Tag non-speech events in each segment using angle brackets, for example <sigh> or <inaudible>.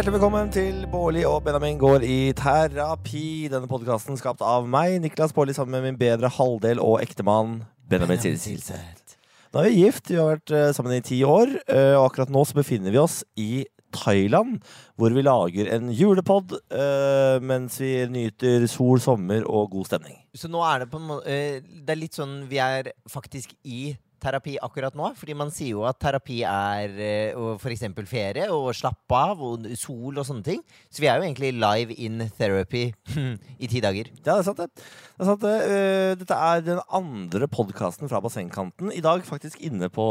Hjertelig velkommen til Bårli og Benjamin går i terapi. Denne podkasten skapt av meg, Niklas Bårli, sammen med min bedre halvdel og ektemann Benjamin Silseth. Nå er vi gift, vi har vært eh, sammen i ti år, eh, og akkurat nå så befinner vi oss i Thailand, hvor vi lager en julepod uh, mens vi nyter sol, sommer og god stemning. Så nå er det på en måte Det er litt sånn vi er faktisk i terapi akkurat nå. Fordi man sier jo at terapi er eh, f.eks. ferie og slappe av og sol og sånne ting. Så vi er jo egentlig live in therapy <laughs> i ti dager. Ja, det er sant, det. det, er sant, det. Eh, dette er den andre podkasten fra bassengkanten. I dag faktisk inne på,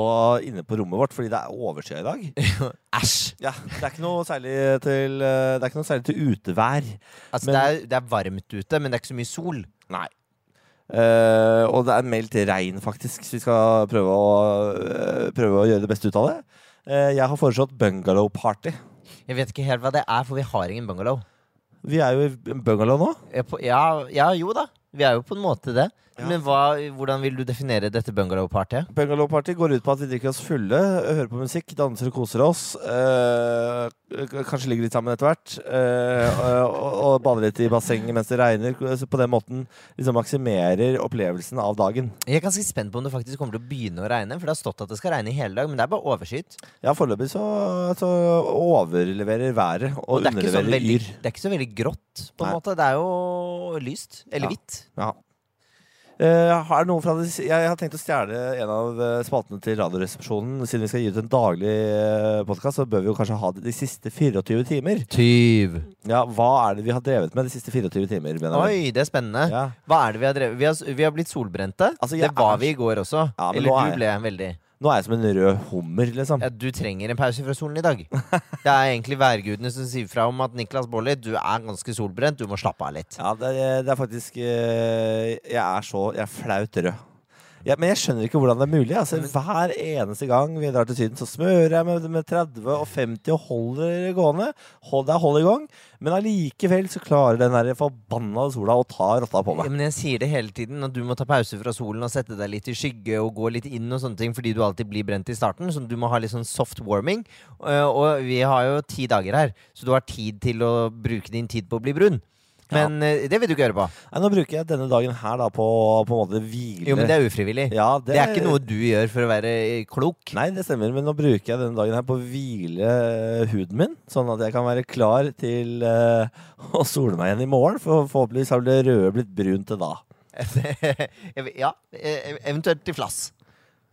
inne på rommet vårt, fordi det er overskya i dag. <laughs> Æsj! Ja, Det er ikke noe særlig til, eh, det er ikke noe særlig til utevær. Altså, Men- det, er, det er varmt ute, men det er ikke så mye sol. Nei. Eh, og det er meldt regn, faktisk, så vi skal prøve å, uh, prøve å gjøre det beste ut av det. Uh, jeg har foreslått bungalow party. Jeg vet ikke helt hva det er, for vi har ingen bungalow. Vi er jo i bungalow nå. Ja, på, ja, ja, jo da. Vi er jo på en måte det. Men hva, hvordan vil du definere dette bungalow-partyet? Bungalow party går ut på at vi drikker oss fulle, hører på musikk, danser og koser oss. Øh, kanskje ligger litt sammen etter hvert. Øh, og, og bader litt i bassenget mens det regner. På den måten liksom maksimerer opplevelsen av dagen. Jeg er ganske spent på om det faktisk kommer til å begynne å regne. For det har stått at det skal regne i hele dag, men det er bare overskyet. Ja, foreløpig så, så overleverer været og, Og underleverer sånn yr. det er ikke så veldig grått, på en Nei. måte. Det er jo lyst. Eller Ja. hvitt. Ja. Eh, er det noen fra det, jeg har tenkt å stjele en av eh, spaltene til Radioresepsjonen. Siden vi skal gi ut en daglig uh, podkast, så bør vi jo kanskje ha det de siste 24 timer. Tyv. Ja, Hva er det vi har drevet med de siste 24 timer? Oi, det er spennende. Ja. Hva er det vi har drevet Vi har, vi har blitt solbrente. Altså, det var er- vi i går også. Ja, Eller du du jeg- ble veldig. Nå er jeg som en rød hummer, liksom. Ja, du trenger en pause fra solen i dag. <laughs> Det er egentlig værgudene som sier fra om at Niklas Baarli, du er ganske solbrent. Du må slappe av litt. Ja, det, er- det er faktisk eh, Jeg er så Jeg er flaut rød. Ja, men jeg skjønner ikke hvordan det er mulig. Altså, hver eneste gang vi drar til Syden, så smører jeg med, med 30 og 50 og holder det gående. Hold, det er hold i gang. Men allikevel så klarer den der forbanna sola å ta rotta på meg. Ja, men jeg sier det hele tiden, at du må ta pause fra solen og sette deg litt i skygge og gå litt inn og sånne ting, fordi du alltid blir brent i starten. Så du må ha litt sånn soft warming. Eh, Og vi har jo ti dager her, så du har tid til å bruke din tid på å bli brun. Men ja. det vil du ikke gjøre på. Nei, nå bruker jeg denne dagen her da på på en måte hvile. Jo, men det er ufrivillig. ja, Det er ikke noe du gjør for å være klok. Nei, det stemmer, men nå bruker jeg denne dagen her på å hvile eh, huden min, sånn at jeg kan være klar til uh, <laughs> å sole meg igjen i morgen. For forhåpentligvis har det røde blitt brunt til da. <laughs> ja, eh, eventuelt til flass.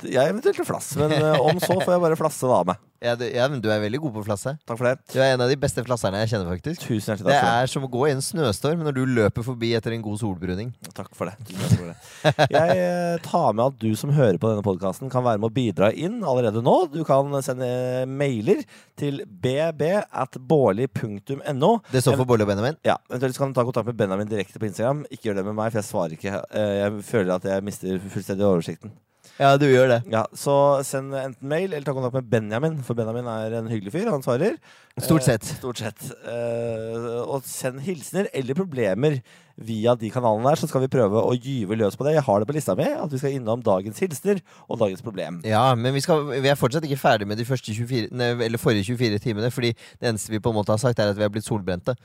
Jeg eventuelt til flass, men eh, om så får jeg bare flasse det av meg. Ja, du, ja, men du er veldig god på flasse. Takk for det. Du er en av de beste flasserne jeg kjenner, faktisk. Tusen hjertelig Det takk det. er som å gå i en snøstorm når du løper forbi etter en god solbruning. Takk for det. Takk for det. Jeg eh, tar med at du som hører på denne podkasten, kan være med å bidra inn allerede nå. Du kan sende mailer til bb at bårli.no. Det står for Bolle og Benjamin. Ja, eventuelt så kan du ta kontakt med Benjamin direkte på Instagram. Ikke gjør det med meg, for jeg svarer ikke. Eh, Jeg føler at jeg mister fullstendig oversikten. Ja, du gjør det. Ja, Så send enten mail eller ta kontakt med Benjamin, for Benjamin er en hyggelig fyr. Han svarer. Stort sett. Eh, stort sett. Eh, og send hilsener eller problemer via de kanalene der, så skal vi prøve å gyve løs på det. Jeg har det på lista mi, at vi skal innom dagens hilsener og dagens problem. Ja, men vi, skal, vi er fortsatt ikke ferdig med de 24, nei, eller forrige 24 timene. Fordi det eneste vi på en måte har sagt, er at vi har blitt solbrente.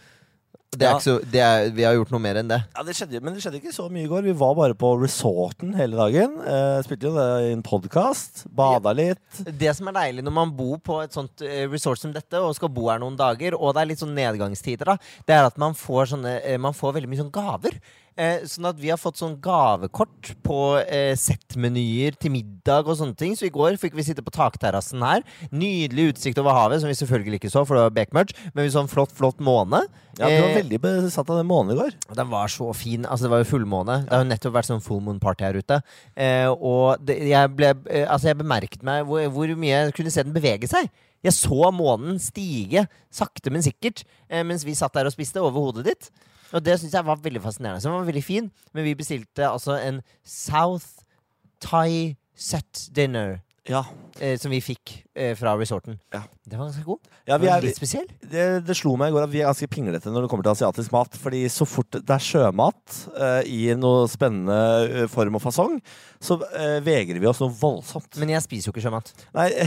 Det Ja. så, det er, vi har gjort noe mer enn det. Ja, det skjedde, Men det skjedde ikke så mye i går. Vi var bare på resorten hele dagen. Eh, spilte jo det i en podkast. Bada litt. Det som er deilig når man bor på et sånt eh, resort som dette, og skal bo her noen dager, og det er litt sånn nedgangstider, da, det er at man får, sånne, eh, man får veldig mye sånn gaver. Eh, sånn at vi har fått sånn gavekort på eh, settmenyer til middag og sånne ting. Så i går fikk vi sitte på takterrassen her. Nydelig utsikt over havet, som vi selvfølgelig ikke så, for det var bekmørkt. Men vi så en flott, flott måne. Ja, Du var Eh, veldig besatt av den månen i går. Den var så fin. altså Det var jo fullmåne. Det har jo nettopp vært sånn full moon party her ute. Eh, og det, jeg, ble, eh, altså jeg bemerket meg hvor, hvor mye jeg kunne se den bevege seg. Jeg så månen stige sakte, men sikkert eh, mens vi satt der og spiste over hodet ditt. Og det syns jeg var veldig fascinerende. Så den var veldig fin. Men vi bestilte altså en South Thai set dinner. Ja, Eh, som vi fikk eh, fra resorten. Ja. Den var ganske god. ja vi er, litt spesiell. det, det slo meg i går at vi er ganske pinglete når det kommer til asiatisk mat. Fordi så fort det er sjømat uh, i noe spennende eh, form og fasong, så uh, vegrer vi oss noe voldsomt. Men jeg spiser jo ikke sjømat. Nei, <laughs>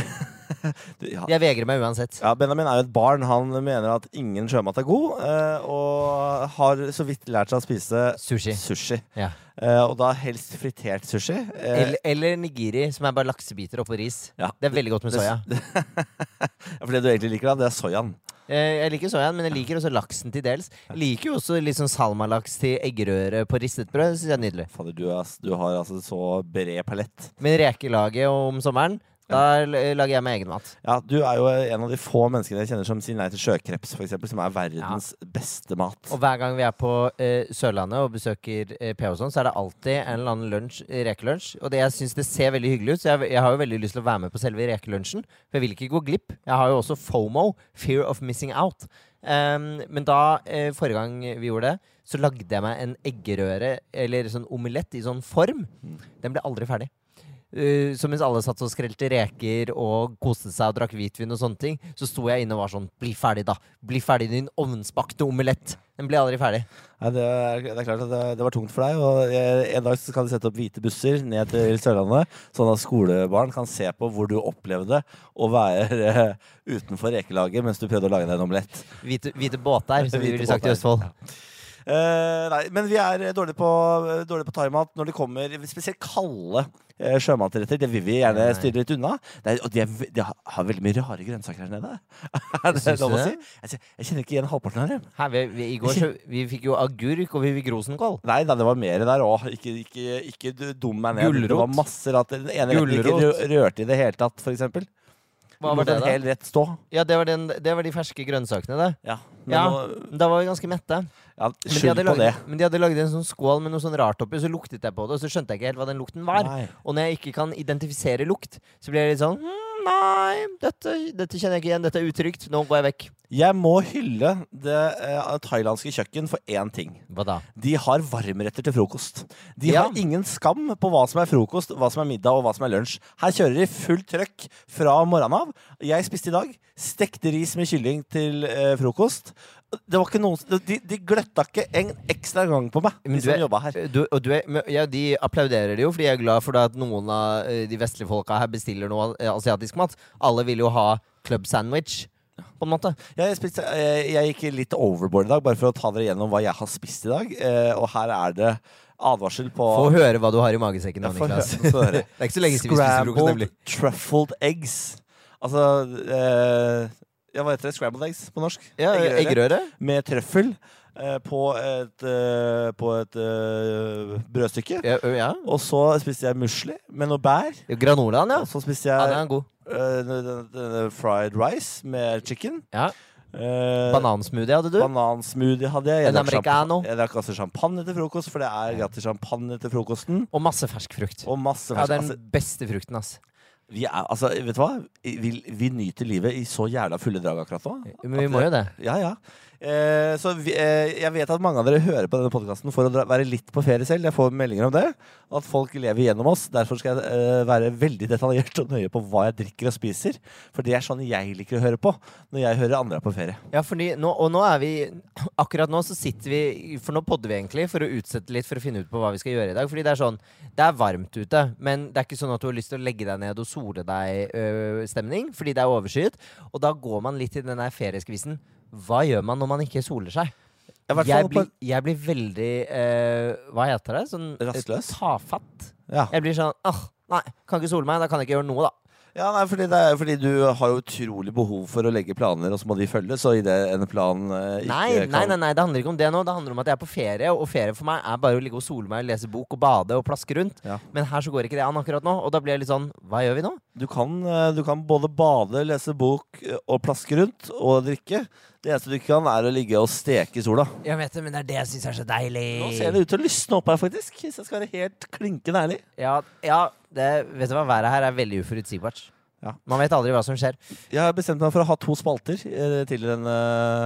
Du, ja. Jeg vegrer meg uansett. Ja, Benjamin er jo et barn. Han mener at ingen sjømat er god, uh, og har så vidt lært seg å spise Sushi. sushi. Ja. Uh, og da helst fritert sushi. Uh, Eller, eller nigiri, som er bare laksebiter oppå ris. ja. Det er veldig godt med Det- soya. <laughs> For det du egentlig liker, da, det er soyaen. Eh, Jeg liker soyaen, men jeg liker også laksen til dels. Jeg liker jo også sånn salmalaks til eggerøre på ristet brød. Det synes jeg er nydelig. Fader, du, er, du har altså så bred palett. Men rekelaget om sommeren, da lager jeg meg egen mat. Ja, Du er jo en av de få menneskene jeg kjenner som sier nei til sjøkreps, eksempel, som er verdens beste mat. Og hver gang vi er på eh, Sørlandet og besøker eh, PH og sånn, så er det alltid en eller annen lunsj, eh, rekelunsj. Og det, jeg syns det ser veldig hyggelig ut, så jeg, jeg har jo veldig lyst til å være med på selve rekelunsjen. For jeg vil ikke gå glipp. Jeg har jo også FOMO, fear of missing out. Um, men da, eh, forrige gang vi gjorde det, så lagde jeg meg en eggerøre, eller sånn omelett i sånn form. Den ble aldri ferdig. Uh, så mens alle satt og skrelte reker og koste seg og drakk hvitvin, og sånne ting, så sto jeg inne og var sånn Bli ferdig, da! Bli ferdig, din ovnsbakte omelett! Den ble aldri ferdig. Ja, det, er, det er klart at det, det var tungt for deg. Og eh, En dag kan de sette opp hvite busser ned til Sørlandet, sånn at skolebarn kan se på hvor du opplevde å være uh, utenfor rekelaget mens du prøvde å lage deg en omelett. Hvite, hvite båter, som vi ville sagt i Østfold. ja. Eh, nei, men vi er dårlige på, dårlige på timeout når det kommer spesielt kalde eh, sjømatretter. Det vil vi gjerne styre litt unna. Det er, og de, er, de har- veldig mye rare grønnsaker her nede. <laughs> er det lov å si? Jeg, jeg kjenner ikke igjen halvparten av dem. Her, vi, vi, I går så, vi fikk jo agurk, og vi fikk rosenkål. Nei da, det var mer der òg. Ikke, ikke, ikke du- dum meg ned. Det var Gulrot. masse rart. Den ene ikke Gulrot. rørte i det hele tatt, for eksempel. Hva var det, da? hel rett stå. Ja, det var, den, det var de ferske grønnsakene, det. Ja, men Ja, nå- Da var vi ganske mette. ja Men de, Skyld hadde på det. men de hadde laget en sånn skål med noe sånn rart oppi, så luktet jeg på det, og så skjønte jeg ikke helt hva den lukten var. Nei. Og når jeg ikke kan identifisere lukt, så blir jeg litt sånn «Hm, Nei, dette, dette kjenner jeg ikke igjen. Dette er utrygt. Nå går jeg vekk. Jeg må hylle det eh, thailandske kjøkken for én ting. Hva da? De har varmretter til frokost. De Ja. har ingen skam på hva som er frokost, hva som er middag og hva som er lunsj. Her kjører de fullt trøkk fra morgenen av. Jeg spiste i dag stekte ris med kylling til eh, frokost. Det var ikke noen, de, de gløtta ikke en ekstra gang på meg, Men de du som jobba her. Du, og du er, ja, de applauderer det jo, fordi jeg er glad for at noen av eh, de vestlige folka her bestiller noe eh, asiatisk mat. Alle vil jo ha club sandwich, på en måte. Ja, jeg, spiste, jeg, jeg gikk litt overboard i dag, bare for å ta dere gjennom hva jeg har spist i dag. Eh, og her er det advarsel på Få høre hva du har i magesekken Ja, Niklas. høre. <laughs> det er ikke så lenge siden vi spiste frokost, nemlig. Scrambled truffled eggs. Altså eh, Ja, hva heter det? Scrambled eggs på norsk? Ja, Eggerøre. Eggerøre. Med trøffel eh, på et, eh, på et eh, brødstykke. Ja, ø, ja. Og så spiste jeg musli med noe bær. Granolaen, ja. Og så spiste ja. Den jeg er god. eh, den- den fried rice med chicken. Ja. Eh, Banansmoothie hadde du. Banansmoothie hadde jeg. Jeg En drakk champa- americano. Jeg drakk altså champagne til frokost, for det er gratis champagne til frokosten. Og masse fersk frukt. Og masse Ja, fersk. det er altså, den beste frukten, ass. Vi er, altså, vet du hva? Vi, vi nyter livet i så jævla fulle drag akkurat nå. Men vi må jo det. Ja, ja. Eh, så vi, eh, jeg vet at mange av dere hører på denne podkasten for å dra, være litt på ferie selv. Jeg får meldinger om det. At folk lever gjennom oss. Derfor skal jeg eh, være veldig detaljert og nøye på hva jeg drikker og spiser. For det er sånn jeg liker å høre på når jeg hører andre er på ferie. Ja, fordi nå, og nå er vi Akkurat nå så sitter vi For nå podder vi egentlig for å utsette litt for å finne ut på hva vi skal gjøre i dag. Fordi det er sånn Det er varmt ute, men det er ikke sånn at du har lyst til å legge deg ned og sole deg-stemning. fordi det er overskyet. Og da går man litt i den der ferieskvisen. Hva gjør man når man ikke soler seg? Jeg, Jeg blir, jeg blir veldig eh, Hva heter det? Sånn eh, Rastløs? tafatt. ja. Jeg blir sånn Åh, nei, kan ikke sole meg. Da kan jeg ikke gjøre noe, da. Ja, nei, fordi, det er, fordi du har jo utrolig behov for å legge planer, og så må de følges. Og idet en plan eh, ikke Nei, kan nei, nei, det handler ikke om det nå. Det handler om at jeg er på ferie, og ferie for meg er bare å ligge og sole meg, lese bok og bade og plaske rundt. Ja. Men her så går ikke det an akkurat nå, og da blir jeg litt sånn Hva gjør vi nå? Du kan, eh, du kan både bade, lese bok eh, og plaske rundt og drikke. Det eneste du ikke kan, er å ligge og steke i sola. Jeg vet det, men det er det jeg syns er så deilig. Nå ser det ut til å lysne opp her, faktisk. Hvis jeg skal være helt klinkende ærlig. Ja, ja det, vet du hva, været her er veldig uforutsigbart. Ja. Man vet aldri hva som skjer. Jeg har bestemt meg for å ha to spalter eh, til denne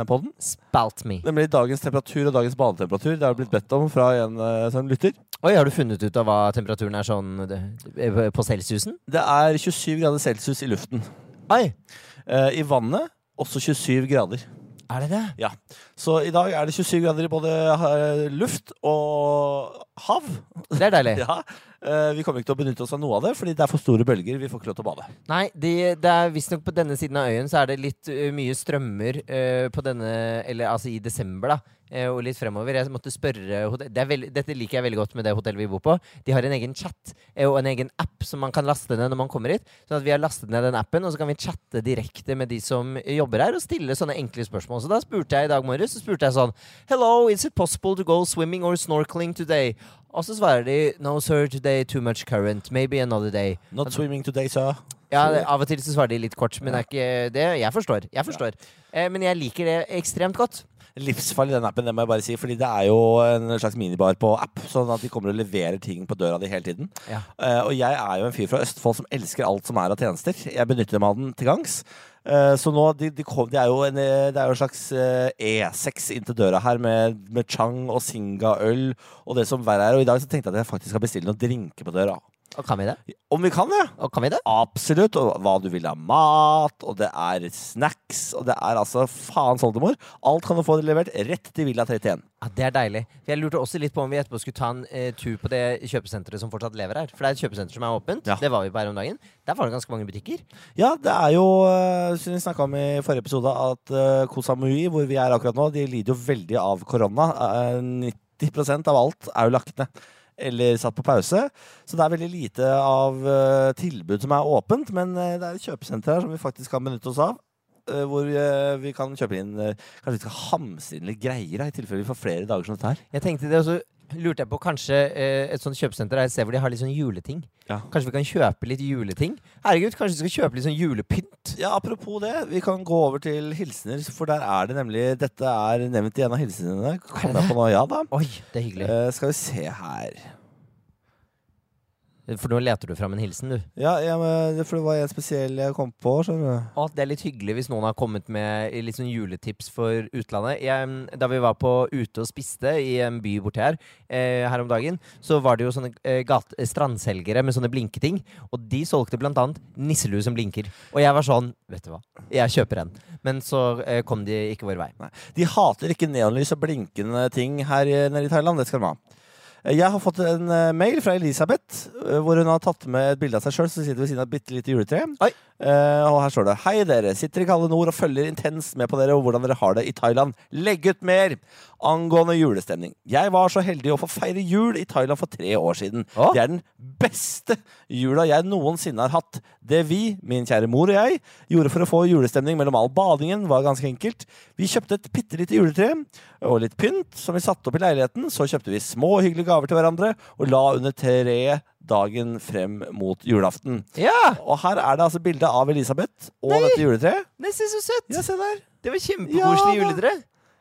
podden. Spalt me. Nemlig dagens temperatur og dagens badetemperatur. Det har blitt bedt om fra en eh, sånn lytter. Oi, har du funnet ut av hva temperaturen er sånn på celsiusen? Det er 27 grader celsius i luften. Oi! Eh, I vannet også 27 grader. Er det det? Ja. Så i dag er det 27 grader i både eh, luft og hav. Det er deilig. <laughs> Ja. Eh, vi kommer ikke til å benytte oss av noe av det, fordi det er for store bølger. Vi får ikke lov til å bade. Nei, de, det er visstnok på denne siden av øyen så er det litt uh, mye strømmer uh, på denne Eller altså i desember, da. uh, og litt fremover. Jeg måtte spørre det veld, Dette liker jeg veldig godt med det hotellet vi bor på. De har en egen chat uh, og en egen app som man kan laste ned når man kommer hit. Sånn at vi har lastet ned den appen, og så kan vi chatte direkte med de som jobber her, og stille sånne enkle spørsmål. Så da spurte jeg i dag morges så spurte jeg sånn Hello, is it possible to go swimming or snorkeling today? Og så svarer de No sir, today too much current. Maybe another day. Not swimming today, sir. Ja, det, Av og til så svarer de litt kort, men det er ikke det. Jeg forstår. Jeg forstår. Eh, men jeg liker det ekstremt godt. Livsfarlig den appen, det må jeg bare si. Fordi det er jo en slags minibar på app, sånn at de kommer og leverer ting på døra di hele tiden. Ja. Uh, og jeg er jo en fyr fra Østfold som elsker alt som er av tjenester. Jeg benytter meg av den til gangs. Eh, så nå, de, de kom, det, er jo en, eh, det er jo en slags eh, E6 inn til døra her med, med Chang og Singa-øl og det som verre er. Og i dag så tenkte jeg at jeg faktisk skal bestille noen drinker på døra. Og kan vi det? Om vi kan det? Og kan vi det? Absolutt. Og hva du vil av mat, og det er snacks, og det er altså faens oldemor. Alt kan du få levert rett til Villa 31. Ja, Det er deilig. For Jeg lurte også litt på om vi etterpå skulle ta en eh, tur på det kjøpesenteret som fortsatt lever her. For det er et kjøpesenter som er åpent. Ja. Det var vi på her om dagen. Der var det ganske mange butikker. Ja, det er jo, eh, som vi snakka om i forrige episode, at uh, Koh Samui, hvor vi er akkurat nå, de lider jo veldig av korona. Uh, 90% av alt er jo lagt ned. Eller satt på pause. Så det er veldig lite av uh, tilbud som er åpent. Men uh, det er et kjøpesenter her som vi faktisk kan benytte oss av. Uh, hvor vi kan kjøpe inn Kanskje vi skal litt greier, da, i tilfelle vi får flere dager som dette her. Jeg tenkte det, og så lurte jeg på kanskje eh, et sånt kjøpesenter er et sted hvor de har litt sånn juleting. Ja. Kanskje vi kan kjøpe litt juleting? Herregud, kanskje vi skal kjøpe litt sånn julepynt? Ja, Apropos det, vi kan gå over til hilsener, for der er det nemlig Dette er nevnt i en av hilsenene. Kommer jeg på nå? Ja da. Oi, det er hyggelig. Eh, skal vi se her For nå leter du fram en hilsen, du. Ja, ja men, for det var en spesiell jeg kom på. skjønner du. Å, det er litt hyggelig hvis noen har kommet med litt sånn juletips for utlandet. Jeg, da vi var på ute og spiste i en by borti her eh, her om dagen, så var det jo sånne eh, gate, strandselgere med sånne blinketing. Og de solgte blant annet nisselue som blinker. Og jeg var sånn Vet du hva, jeg kjøper en. Men så eh, kom de ikke vår vei. Nei. De hater ikke neonlys og blinkende ting her nede i Thailand. Det skal de ha. Jeg har fått en eh, mail fra Elisabeth eh, hvor hun har tatt med et bilde av seg sjøl som sitter ved siden av et bitte lite juletre. Oi. Eh, og her står det Hei, dere. Sitter i kalde nord og følger intenst med på dere og hvordan dere har det i Thailand. Legg ut mer! Angående julestemning. Jeg var så heldig å få feire jul i Thailand for tre år siden. Å? Det er den beste jula jeg noensinne har hatt. Det vi, min kjære mor og jeg, gjorde for å få julestemning mellom all badingen, var ganske enkelt. Vi kjøpte et bitte lite juletre og litt pynt som vi satte opp i leiligheten. Så kjøpte vi små hyggelige gaver til hverandre og la under treet dagen frem mot julaften. Ja! Og her er det altså bilde av Elisabeth og Nei. dette juletreet. Det se så søtt Ja, se der. Det var kjempekoselig Ja, juletre.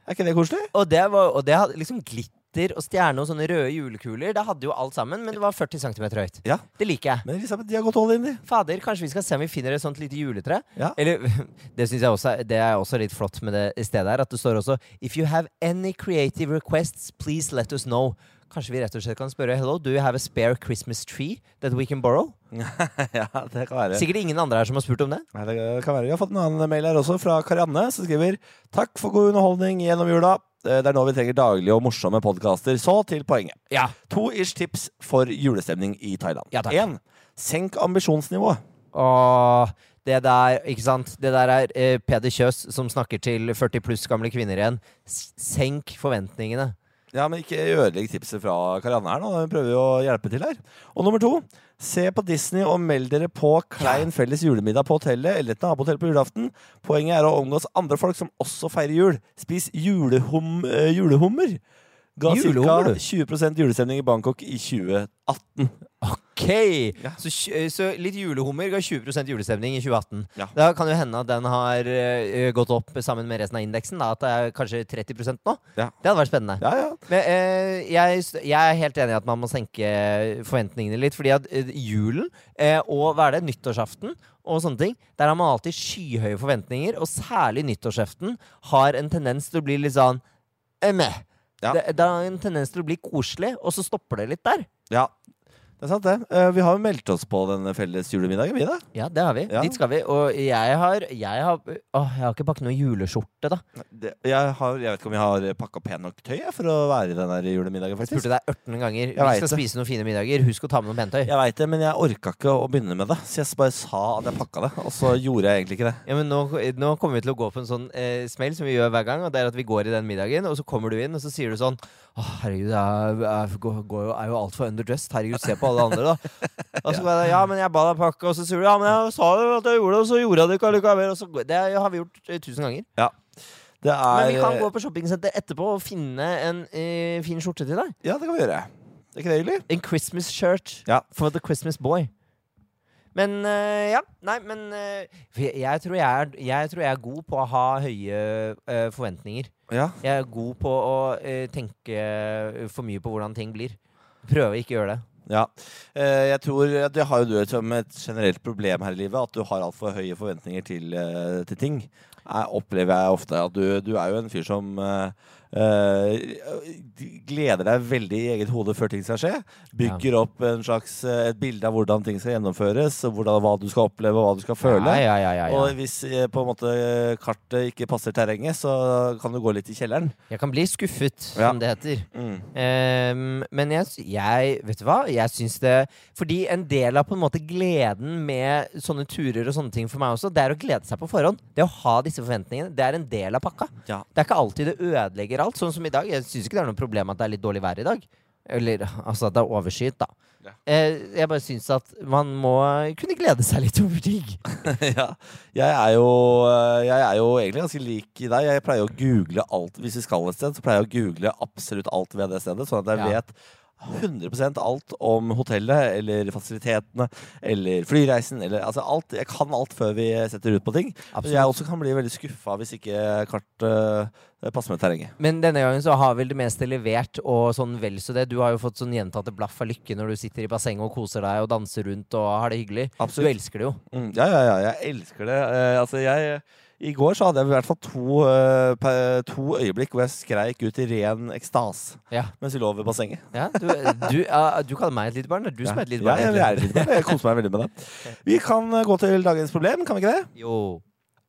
Er ikke det koselig? Og det, var, og det hadde liksom glitter og stjerne og sånne røde julekuler. Det hadde jo alt sammen, men det var 40 cm høyt. Ja. Det liker jeg. Men Elisabeth, de har gått all in, de. Fader, kanskje vi skal se om vi finner et sånt lite juletre? Ja. Eller, <laughs> det synes jeg også Det er også litt flott med det stedet her. At det står også If you have any creative requests, please let us know. Kanskje vi rett og slett kan spørre Hello, do you have a spare Christmas tree that we can borrow? <laughs> ja, det kan være. Sikkert ingen andre her som har spurt om det. Nei, det kan være. Vi har fått en annen mail her også, fra Karianne, som skriver Takk for god underholdning gjennom jula. Eh, Det er nå vi trenger daglige og morsomme podkaster. Så til poenget. Ja. To ish tips for julestemning i Thailand. Ja, takk. En, senk ambisjonsnivået. Åh, det der, ikke sant? Det der er eh, Peder Kjøs som snakker til 40 pluss gamle kvinner igjen. S senk forventningene. Ja, men ikke ødelegg tipset fra Karianne her nå. Hun prøver jo å hjelpe til her. Og nummer to, se på Disney og meld dere på klein felles julemiddag på hotellet eller et nabohotell på julaften. Poenget er å omgås andre folk som også feirer jul. Spis julehum, eh, julehummer. Ga ca. 20% julestemning i Bangkok i 2018. Ok! Ja. Så, så litt julehummer ga 20% julestemning i 2018. Ja. Da kan jo hende at den har uh, gått opp sammen med resten av indeksen. Da, at det er kanskje 30 nå. Ja. Det hadde vært spennende. Ja, ja. Men, uh, jeg, jeg er helt enig i at man må senke forventningene litt. Fordi at uh, julen eh, og hva er det, nyttårsaften og sånne ting, der har man alltid skyhøye forventninger. Og særlig nyttårsaften har en tendens til å bli litt sånn eh, meh. Ja. Det, det har en tendens til å bli koselig, og så stopper det litt der. ja. Det er sant, det. Eh, vi har jo meldt oss på den felles julemiddagen, vi, da. Ja, det har vi. Ja. Dit skal vi. Og jeg har Jeg har, å, jeg har ikke pakket noe juleskjorte, da. Det, jeg, har, jeg vet ikke om jeg har pakka pent nok tøy for å være i den der julemiddagen, faktisk. spurte deg 18 ganger. Jeg Vi skal det. spise noen fine middager. Husk å ta med noe pentøy. Jeg veit det, men jeg orka ikke å begynne med det. Så jeg bare sa at jeg pakka det, og så gjorde jeg egentlig ikke det. Ja, men nå, nå kommer vi til å gå på en sånn eh, smell som vi gjør hver gang. Og det er at vi går i den middagen, og så kommer du inn, og så sier du sånn Å, herregud, jeg er, går, går er jo altfor underdressed. Herregud, se på alle andre, da. Og så bare Ja, men jeg ba deg pakke, og så sier du ja, men jeg sa jo at jeg gjorde det, og så gjorde jeg det ikke allikevel. Og så, det har vi gjort eh, tusen ganger. Det er Men vi kan gå på shoppingsenter etterpå og finne en uh, fin skjorte til deg. Ja, det kan vi gjøre. Er ikke det hyggelig? En Christmas shirt Ja. for the Christmas boy. Men eh, ja, nei, men eh, jeg, jeg, tror jeg, er, jeg tror jeg er god på å ha høye eh, forventninger. Ja. Jeg er god på å tenke for mye på hvordan ting blir. Prøve å ikke gjøre det. Ja. Jeg tror at Det har jo du som et generelt problem her i livet, at du har altfor høye forventninger til, til ting. Jeg opplever jeg ofte at du, du er jo en fyr som gleder deg veldig i eget hode før ting skal skje. Bygger opp en slags, eh, et bilde av hvordan ting skal gjennomføres, hvordan, hva du skal oppleve, og hva du skal føle. Ja, ja, ja, Og hvis eh, på en måte kartet ikke passer terrenget, så kan du gå litt i kjelleren. Jeg kan bli skuffet, som det heter. Mm. Um, men jeg, jeg Vet du hva? Jeg syns det Fordi en del av på en måte gleden med sånne turer og sånne ting for meg også, det er å glede seg på forhånd. Det å ha disse forventningene. Det er en del av pakka. Det er ikke alltid det ødelegger alt. Sånn som i dag. Jeg syns ikke det er noe problem at det er litt dårlig vær i dag. Eller altså at det er overskyet, da. Ja. Eh, jeg bare syns at man må kunne glede seg litt over ting. <laughs> ja. Jeg er, jo, eh, jeg er jo egentlig ganske lik i deg. Jeg pleier å google alt Hvis vi skal et sted, så pleier jeg å google absolutt alt ved det stedet, sånn at jeg Ja. vet 100% alt om hotellet eller fasilitetene eller flyreisen. Eller, altså alt, jeg kan alt før vi setter ut på ting. Men jeg også kan bli veldig skuffa hvis ikke kartet uh, passer med terrenget. Men denne gangen så har vel det meste levert, og sånn vel så det. Du har jo fått sånn gjentatte blaff av lykke når du sitter i bassenget og koser deg og danser rundt og har det hyggelig. Absolutt. Du elsker det jo. Mm, ja, ja, ja, jeg elsker det. Uh, altså, jeg I går så hadde jeg i hvert fall to, eh, to øyeblikk hvor jeg skreik ut i ren ekstase Ja. mens vi lå ved bassenget. Ja, du, du, uh, du kaller meg et lite barn. Det er du som er et lite ja, barn. jeg, jeg, er et lite barn. jeg koser meg veldig med det. Vi kan eh, gå til dagens problem, kan vi ikke det? Jo.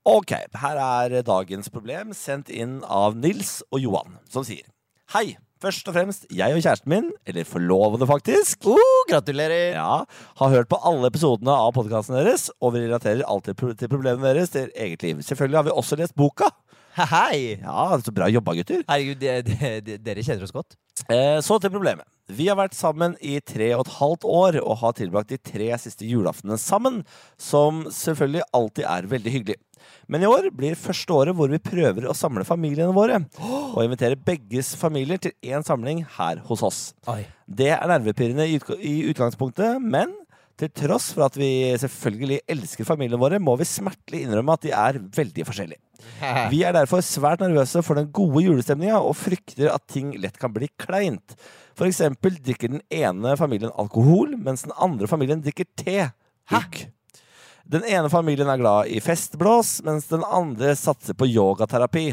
Ok, her er dagens problem sendt inn av Nils og Johan, som sier Hei! Først og fremst, jeg og kjæresten min, eller forlovede faktisk, Uh, gratulerer! ja, har hørt på alle episodene av podkasten deres, og vi relaterer alltid pro- til problemene deres til eget liv. Selvfølgelig har vi også lest boka. Hei! Ja, så bra jobba, gutter. Herregud, de, de, de, dere kjenner oss godt. Eh, så til problemet. Vi har vært sammen i tre og et halvt år og har tilbrakt de tre siste julaftene sammen, som selvfølgelig alltid er veldig hyggelig. Men i år blir første året hvor vi prøver å samle familiene våre, og invitere begges familier til én samling her hos oss. Oi. Det er nervepirrende i, utgangspunktet, men til tross for at vi selvfølgelig elsker familiene våre, må vi smertelig innrømme at de er veldig forskjellige. <laughs> Vi er derfor svært nervøse for den gode julestemninga og frykter at ting lett kan bli kleint. For eksempel drikker den ene familien alkohol, mens den andre familien drikker te. Hugg. Den ene familien er glad i festblås, mens den andre satser på yogaterapi.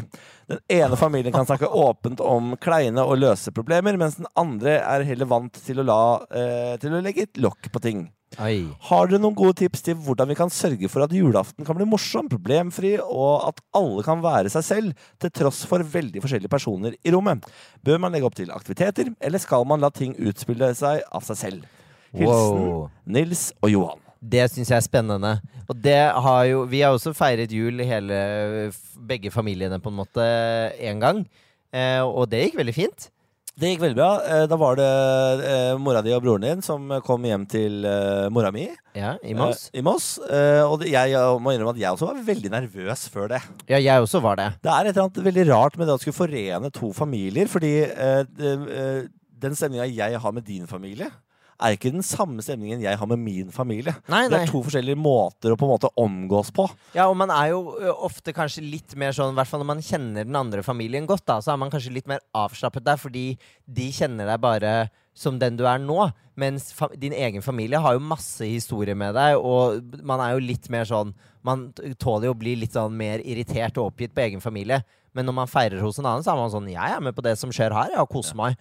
Den ene familien kan snakke åpent om kleine og løse problemer, mens den andre er heller vant til å, la, eh, til å legge et lokk på ting. Oi. Har dere noen gode tips til hvordan vi kan sørge for at julaften kan bli morsom, problemfri, og at alle kan være seg selv, til tross for veldig forskjellige personer i rommet? Bør man legge opp til aktiviteter, eller skal man la ting utspille seg av seg selv? Hilsen Wow. Nils og Johan. Det syns jeg er spennende. Og det har jo Vi har også feiret jul hele begge familiene på en måte én gang. Eh, og det gikk veldig fint. Det gikk veldig bra. Eh, Da var det eh, mora di og broren din som kom hjem til eh, mora mi Ja, i Moss. eh, i Moss. Eh, og det, jeg, jeg må innrømme at jeg også var veldig nervøs før det. Ja, jeg også var det. Det er et eller annet veldig rart med det å skulle forene to familier, fordi det, den stemninga jeg har med din familie, er ikke den samme stemningen jeg har med min familie. Nei, Det er to forskjellige måter å på en måte omgås på. Ja, og man er jo ofte kanskje litt mer sånn, i hvert fall når man kjenner den andre familien godt, da, så er man kanskje litt mer avslappet der, fordi de kjenner deg bare som den du er nå. Mens din egen familie har jo masse historier med deg, og man er jo litt mer sånn Man tåler jo å bli litt sånn mer irritert og oppgitt på egen familie. Men når man feirer hos en annen, så er man sånn Jeg er med på det som skjer her, jeg har koser meg.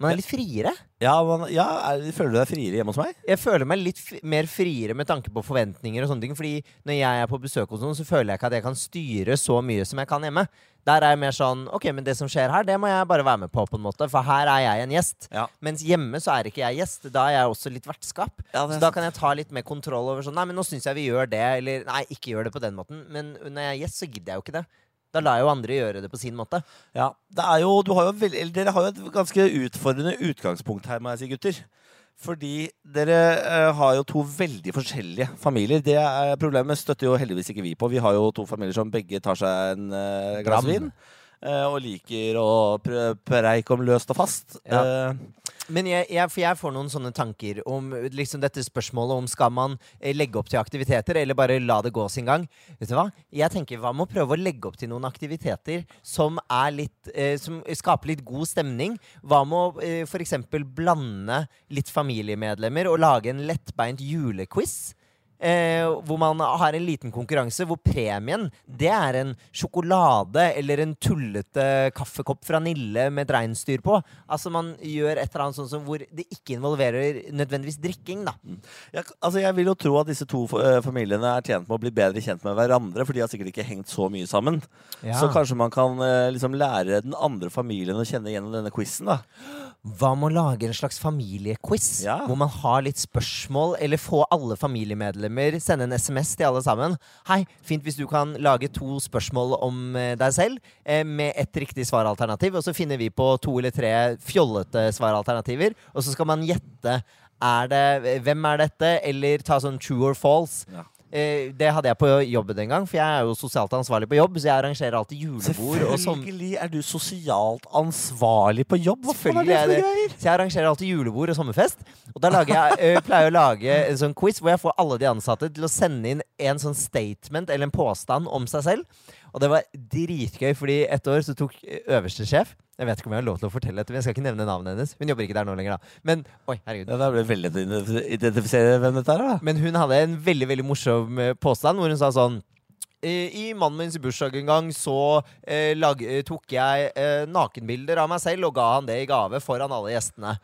Man er litt friere. Ja, man, ja er, Føler du deg friere hjemme hos meg? Jeg føler meg litt f mer friere med tanke på forventninger og sånne ting. Fordi når jeg er på besøk hos noen, så føler jeg ikke at jeg kan styre så mye som jeg kan hjemme. Der er jeg mer sånn Ok, men det som skjer her, det må jeg bare være med på, på en måte. For her er jeg en gjest. Ja. Mens hjemme så er ikke jeg gjest. Da er jeg også litt vertskap. Ja, så da kan jeg ta litt mer kontroll over sånn Nei, men nå syns jeg vi gjør det. Eller nei, ikke gjør det på den måten. Men når jeg er gjest, så gidder jeg jo ikke det. Da lar jeg jo andre gjøre det på sin måte. Ja, det er jo, du har jo veld, eller Dere har jo et ganske utfordrende utgangspunkt her, må jeg si, gutter. Fordi dere eh, har jo to veldig forskjellige familier. Det er Problemet støtter jo heldigvis ikke vi på. Vi har jo to familier som begge tar seg en eh, glass vin. Eh, og liker å pre preike om løst og fast. Ja. Eh, Men jeg, jeg, jeg får noen sånne tanker om liksom dette spørsmålet om skal man eh, legge opp til aktiviteter, eller bare la det gå sin gang. Vet du hva? Jeg tenker Hva med å prøve å legge opp til noen aktiviteter som, litt, eh, som skaper litt god stemning? Hva med å eh, f.eks. blande litt familiemedlemmer og lage en lettbeint julequiz? Eh, hvor man har en liten konkurranse hvor premien det er en sjokolade eller en tullete kaffekopp fra Nille med et reinsdyr på. Altså Man gjør et eller annet sånn som hvor det ikke involverer nødvendigvis drikking. da jeg, altså jeg vil jo tro at disse to eh, familiene er tjent med å bli bedre kjent med hverandre, for de har sikkert ikke hengt så mye sammen. Ja. Så kanskje man kan eh, liksom lære den andre familien å kjenne gjennom denne quizen. da. Hva med å lage en slags familiequiz? Ja. Hvor man har litt spørsmål, eller få alle familiemedlemmer sende en SMS til alle sammen. Hei, fint hvis du kan lage to spørsmål om eh, deg selv eh, med ett riktig svaralternativ, og så finner vi på to eller tre fjollete svaralternativer, og så skal man gjette er det, hvem er dette, eller ta sånn true or false. Ja. Eh, det hadde jeg på jobben en gang, for jeg er jo sosialt ansvarlig på jobb, så jeg arrangerer alltid julebord. sånn Selvfølgelig er du sosialt ansvarlig på jobb. Hva er Selvfølgelig det er for det. greier? Så jeg arrangerer alltid julebord og sommerfest. Og da lager jeg, ø, pleier jeg å lage en sånn quiz hvor jeg får alle de ansatte til å sende inn en sånn statement eller en påstand om seg selv. Og det var dritgøy, fordi et år så tok øverste sjef Jeg vet ikke om jeg har lov til å fortelle dette, men jeg skal ikke nevne navnet hennes. Hun jobber ikke der nå lenger, da. Men oi, herregud. Ja, Da ble det veldig å identifisere hvem dette er. da. Men hun hadde en veldig veldig morsom eh, påstand hvor hun sa sånn «Eh, I mannen min sin bursdag en gang så eh, lag, eh, tok jeg eh, nakenbilder av meg selv og ga han det i gave foran alle gjestene.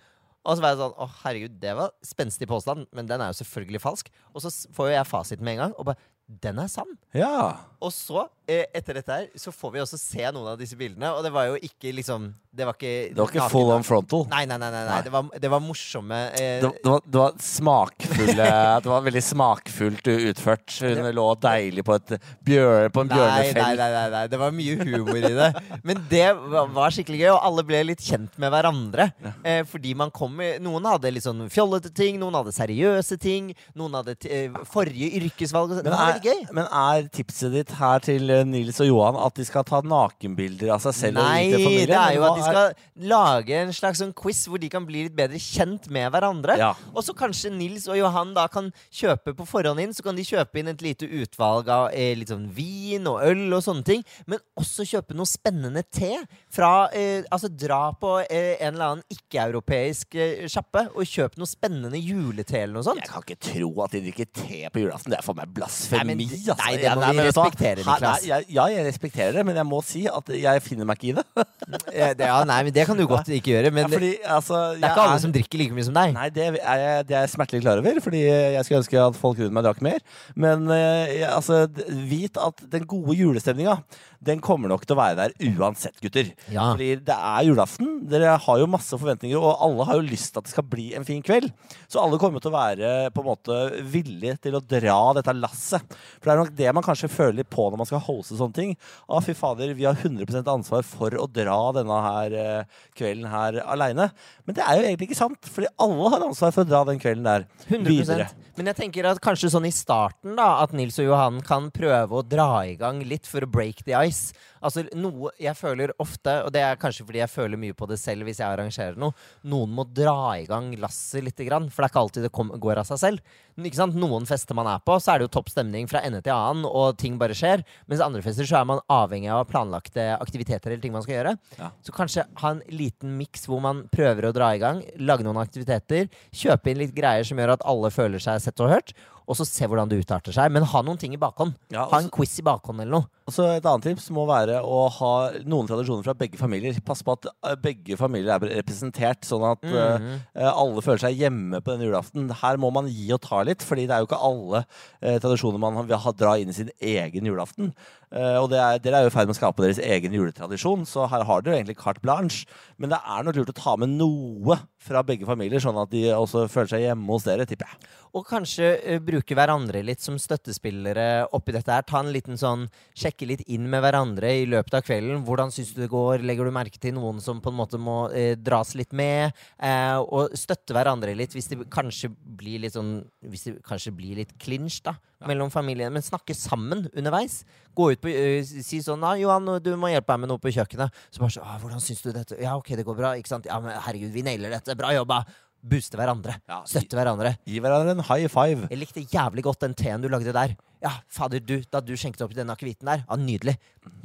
Og så var jeg sånn Å, herregud, det var spenstig påstand, men den er jo selvfølgelig falsk. Og så får jo jeg fasiten med en gang, og bare Den er sann! Ja. Og så, eh, etter dette her, så får vi også se noen av disse bildene, og det var jo ikke liksom Det var ikke Det var ikke full on frontal. Nei, nei, nei. nei, nei. Det, var, det var morsomme eh, Det, var, det var smakfulle <laughs> Det var veldig smakfullt utført. Hun lå deilig på, et bjør, på en bjørnefell. nei, nei, nei, nei, det var mye humor i det. Men det var, skikkelig gøy, og alle ble litt kjent med hverandre. Eh, fordi man kom Noen hadde litt sånn fjollete ting, noen hadde seriøse ting. Noen hadde eh, forrige yrkesvalg. sånn. Men var er, gøy. men er tipset ditt her til eh, Nils og Johan at de skal ta nakenbilder av seg selv? Nei, og familien? det er jo at de skal lage en slags sånn quiz hvor de kan bli litt bedre kjent med hverandre. Ja. Og så kanskje Nils og Johan da kan kjøpe på forhånd inn Så kan de kjøpe inn et lite utvalg av eh, litt sånn vin og øl og sånne ting. Men også kjøpe noe spennende te. Fra, eh, altså Dra på eh, en eller annen ikke-europeisk eh, sjappe og kjøp noe spennende julete eller noe sånt. Jeg kan ikke tro at de drikker te på julaften. Det er for meg blasfemi. Nei, men- altså. nei, det må nei, vi du hva? respektere, Niklas. nei, Ja, jeg respekterer det, men jeg må si at jeg finner meg ikke i det. <laughs> Det, ja, nei, men det kan du godt ikke gjøre. Men fordi, altså, det er ikke alle som drikker like mye som deg. Nei, det er, jeg, det er jeg smertelig klar over, fordi jeg skulle ønske at folk rundt meg drakk mer. Men eh, jeg- altså, vit at den gode julestemninga, den kommer nok til å være der uansett, gutter. Ja. Fordi det er julaften. Dere har jo masse forventninger, og alle har jo lyst til at det skal bli en fin kveld. Så alle kommer til å være på en måte villige til å dra dette lasset. For det er nok det man kanskje føler litt på når man skal hoste sånne ting. Å, fy fader, vi har 100% ansvar for å dra denne her eh, kvelden her aleine. Men det er jo egentlig ikke sant, fordi alle har ansvar for å dra den kvelden der 100 videre. Men jeg tenker at kanskje sånn i starten da At Nils og Johan kan prøve å dra i gang litt for å break the ice. Altså noe jeg føler ofte, og det er kanskje fordi jeg føler mye på det selv hvis jeg arrangerer noe, noen må dra i gang lasset lite grann. For det er ikke alltid det går av seg selv. Men ikke sant? Noen fester man er på, så er det jo topp stemning fra ende til annen, og ting bare skjer. Mens andre fester så er man avhengig av planlagte aktiviteter eller ting man skal gjøre. Ja. Så kanskje ha en liten miks hvor man prøver å dra i gang, lage noen aktiviteter, kjøpe inn litt greier som gjør at alle føler seg sett og hørt, og så se hvordan det utarter seg. Men ha noen ting i bakhånd. Ja, Ha en quiz i bakhånd eller noe. Og så Et annet tips må være å ha noen tradisjoner fra begge familier. Pass på at eh, begge familier er representert, sånn at mm -hmm. uh, alle føler seg hjemme på denne julaften. Her må man gi og ta litt, fordi det er jo ikke alle uh, tradisjoner man vil ha dra inn i sin egen julaften. Uh, og det er, Dere er jo i ferd med å skape deres egen juletradisjon, så her har dere egentlig carte blanche. Men det er nok lurt å ta med noe fra begge familier, sånn at de også føler seg hjemme hos dere, tipper jeg. Og kanskje bruke hverandre litt som støttespillere oppi dette her. Ta en liten sånn Sjekke litt inn med hverandre i løpet av kvelden. Hvordan syns du det går? Legger du merke til noen som på en måte må eh, dras litt med? Eh, og støtte hverandre litt hvis det kanskje blir litt sånn Hvis det kanskje blir litt clinch da mellom familiene. Men snakke sammen underveis. Gå ut på uh, Si sånn da 'Johan, du må hjelpe meg med noe på kjøkkenet.' Så bare så, ah, 'Hvordan syns du dette?' 'Ja, ok, det går bra.' Ikke sant? 'Ja, men herregud, vi nailer dette. Bra jobba.' Booste hverandre. Ja, Støtte hverandre. Gi hverandre en high five. Jeg likte jævlig godt den teen du lagde der. Ja, fader, du, da du skjenkte opp i den akevitten der. Ja, Nydelig.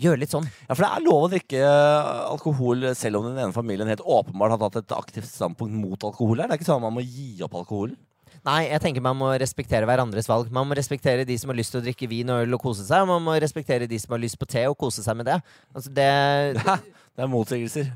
Gjør litt sånn. Ja, for det er lov å drikke eh, alkohol selv om den ene familien helt åpenbart har tatt et aktivt standpunkt mot alkohol. her. Det er ikke sånn at man må gi opp alkoholen. Nei, jeg tenker man må respektere hverandres valg. Man må respektere de som har lyst til å drikke vin og øl og kose seg, og man må respektere de som har lyst på te og kose seg med det. Altså, det <laughs> Det er motsigelser.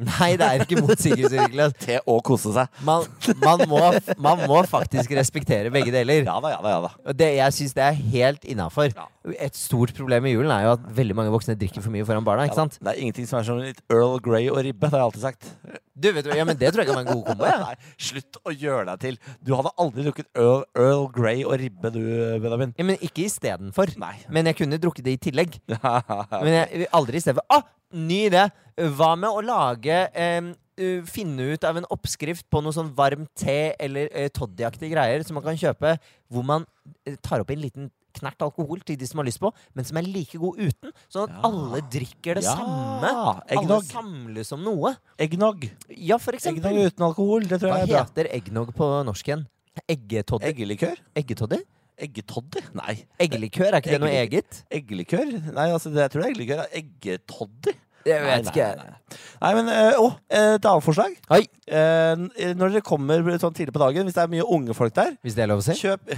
Nei, det er ikke motsigelser, Niklas. Til å kose seg. Man, man, må, man må faktisk respektere begge deler. Ja da, ja da. ja da det, jeg syns det er helt innafor. Ja. Et stort problem i julen er jo at veldig mange voksne drikker for mye foran barna. ikke sant? Det er ingenting som er som litt Earl Grey og ribbe. Det har jeg alltid sagt. Du, vet du, ja, men Det tror jeg kan være en god kombo. Ja. <laughs> Nei, slutt å gjøre deg til. Du hadde aldri drukket Earl, Earl Grey og ribbe, du, Benjamin. Ja, men ikke istedenfor. Men jeg kunne drukket det i tillegg. <laughs> Men jeg, aldri i stedet for. Å, ny idé! Hva med å lage em, uh, Finne ut av en oppskrift på noe sånn varm te eller uh, toddyaktige greier som man kan kjøpe, hvor man eh, tar opp en liten knert alkohol til de som har lyst på, men som er like god uten. Sånn at Ja. alle drikker det Ja, samme. Alle samles om noe. Eggnog. Ja, for eksempel. Eggnog uten alkohol. Det tror Hva jeg er bra. heter eggnog på norsk igjen? Eggetoddy? Eggelikør? Eggetoddy? Eggetoddy? Nei. Eggelikør, er ikke det noe eget? Eggelikør? Nei, altså, det, jeg tror det er eggelikør. Eggetoddy? Jeg vet nei, ikke. Nei, nei. nei men eh, Å, et annet forslag. Oi, Eh, når dere kommer sånn tidlig på dagen, hvis det er mye unge folk der, hvis det er lov å si? kjøp,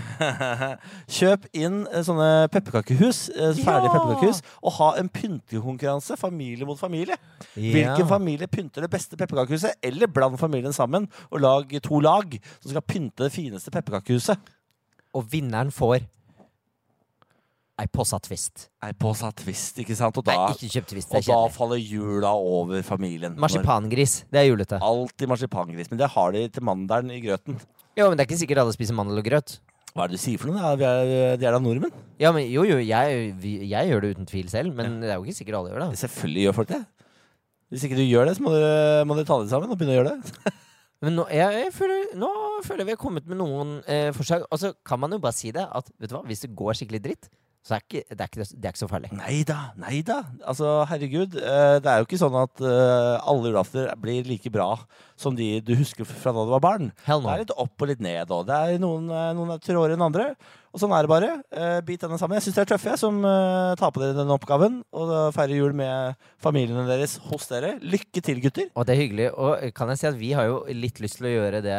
<laughs> kjøp inn eh, sånne pepperkakehus, eh, ferdige Ja. pepperkakehus, og ha en pyntekonkurranse, familie mot familie. Hvilken familie pynter det beste pepperkakehuset? Eller bland familien sammen og lag to lag som skal pynte det fineste pepperkakehuset. Og vinneren får ei påsa twist. Ei påsa twist, ikke sant? Og Nei, ikke kjøp twist. og da faller jula over familien. Marsipangris. Det er julete. Alltid marsipangris. Men det har de til mandelen i grøten. Jo, men det er ikke sikkert alle spiser mandel og grøt. Hva er det du sier for noe? Vi er, de er da nordmenn? Ja, men jo, jo, jeg, jeg gjør det uten tvil selv, men det er jo ikke sikkert alle gjør det. Selvfølgelig gjør folk det. Hvis ikke du gjør det, så må dere, må dere ta det sammen og begynne å gjøre det. <laughs> Men nå, jeg, jeg føler, nå føler vi har kommet med noen eh, forslag. Og så kan man jo bare si det, at vet du hva, hvis det går skikkelig dritt, så er ikke, det, er ikke, det er ikke så farlig. Nei da, nei da. Altså, herregud. eh, Det er jo ikke sånn at eh, alle julaftener blir like bra som de du husker fra da du var barn. Hell Det er litt opp og litt ned, og det er noen, eh, noen er trådere enn andre. Og sånn er det bare. Bit denne sammen. Jeg syns dere er tøffe, jeg, som tar på dere denne oppgaven. Og feirer jul med familiene deres hos dere. Lykke til, gutter. Og det er hyggelig. Og kan jeg si at vi har jo litt lyst til å gjøre det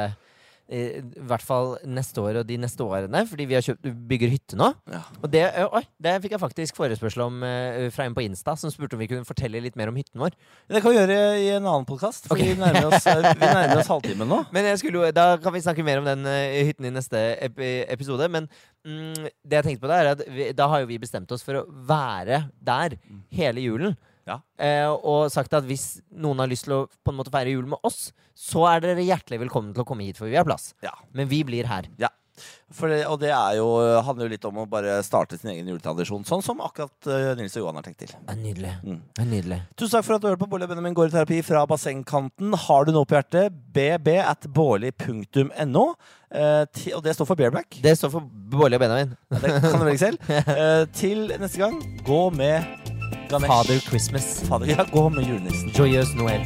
i hvert fall neste år og de neste årene, fordi vi har kjøpt, bygger hytte nå. Ja. Og det, ø, oi, det fikk jeg faktisk forespørsel om uh, fra en på Insta, som spurte om vi kunne fortelle litt mer om hytten vår. Det kan vi gjøre i en annen podkast, for okay. vi nærmer oss, vi <laughs> nærmer oss halvtimen nå. Men jeg skulle, Da kan vi snakke mer om den uh, hytten i neste ep episode. Men mm, det jeg tenkte på da, er at vi, da har jo vi bestemt oss for å være der hele julen. Ja. Eh, og sagt at hvis noen har lyst til å på en måte feire jul med oss, så er dere hjertelig velkommen til å komme hit, for vi har plass. Ja. Men vi blir her. Ja. Det, og det er jo, handler jo litt om å bare starte sin egen juletradisjon, sånn som akkurat eh, Nils og Johan har tenkt til. Det er nydelig. Mm. Det er nydelig. Tusen takk for at du hørte på Bårli og Benjamin går i terapi fra bassengkanten. Har du noe på hjertet? bb at bårli.no. Eh, og det står for bareback. Det står for Bårli og Benjamin. Ja, Det kan du velge selv. <laughs> Eh, til neste gang, gå med Ganesh. Father Christmas. Father, ja, gå med julenissen. Joyous Noel.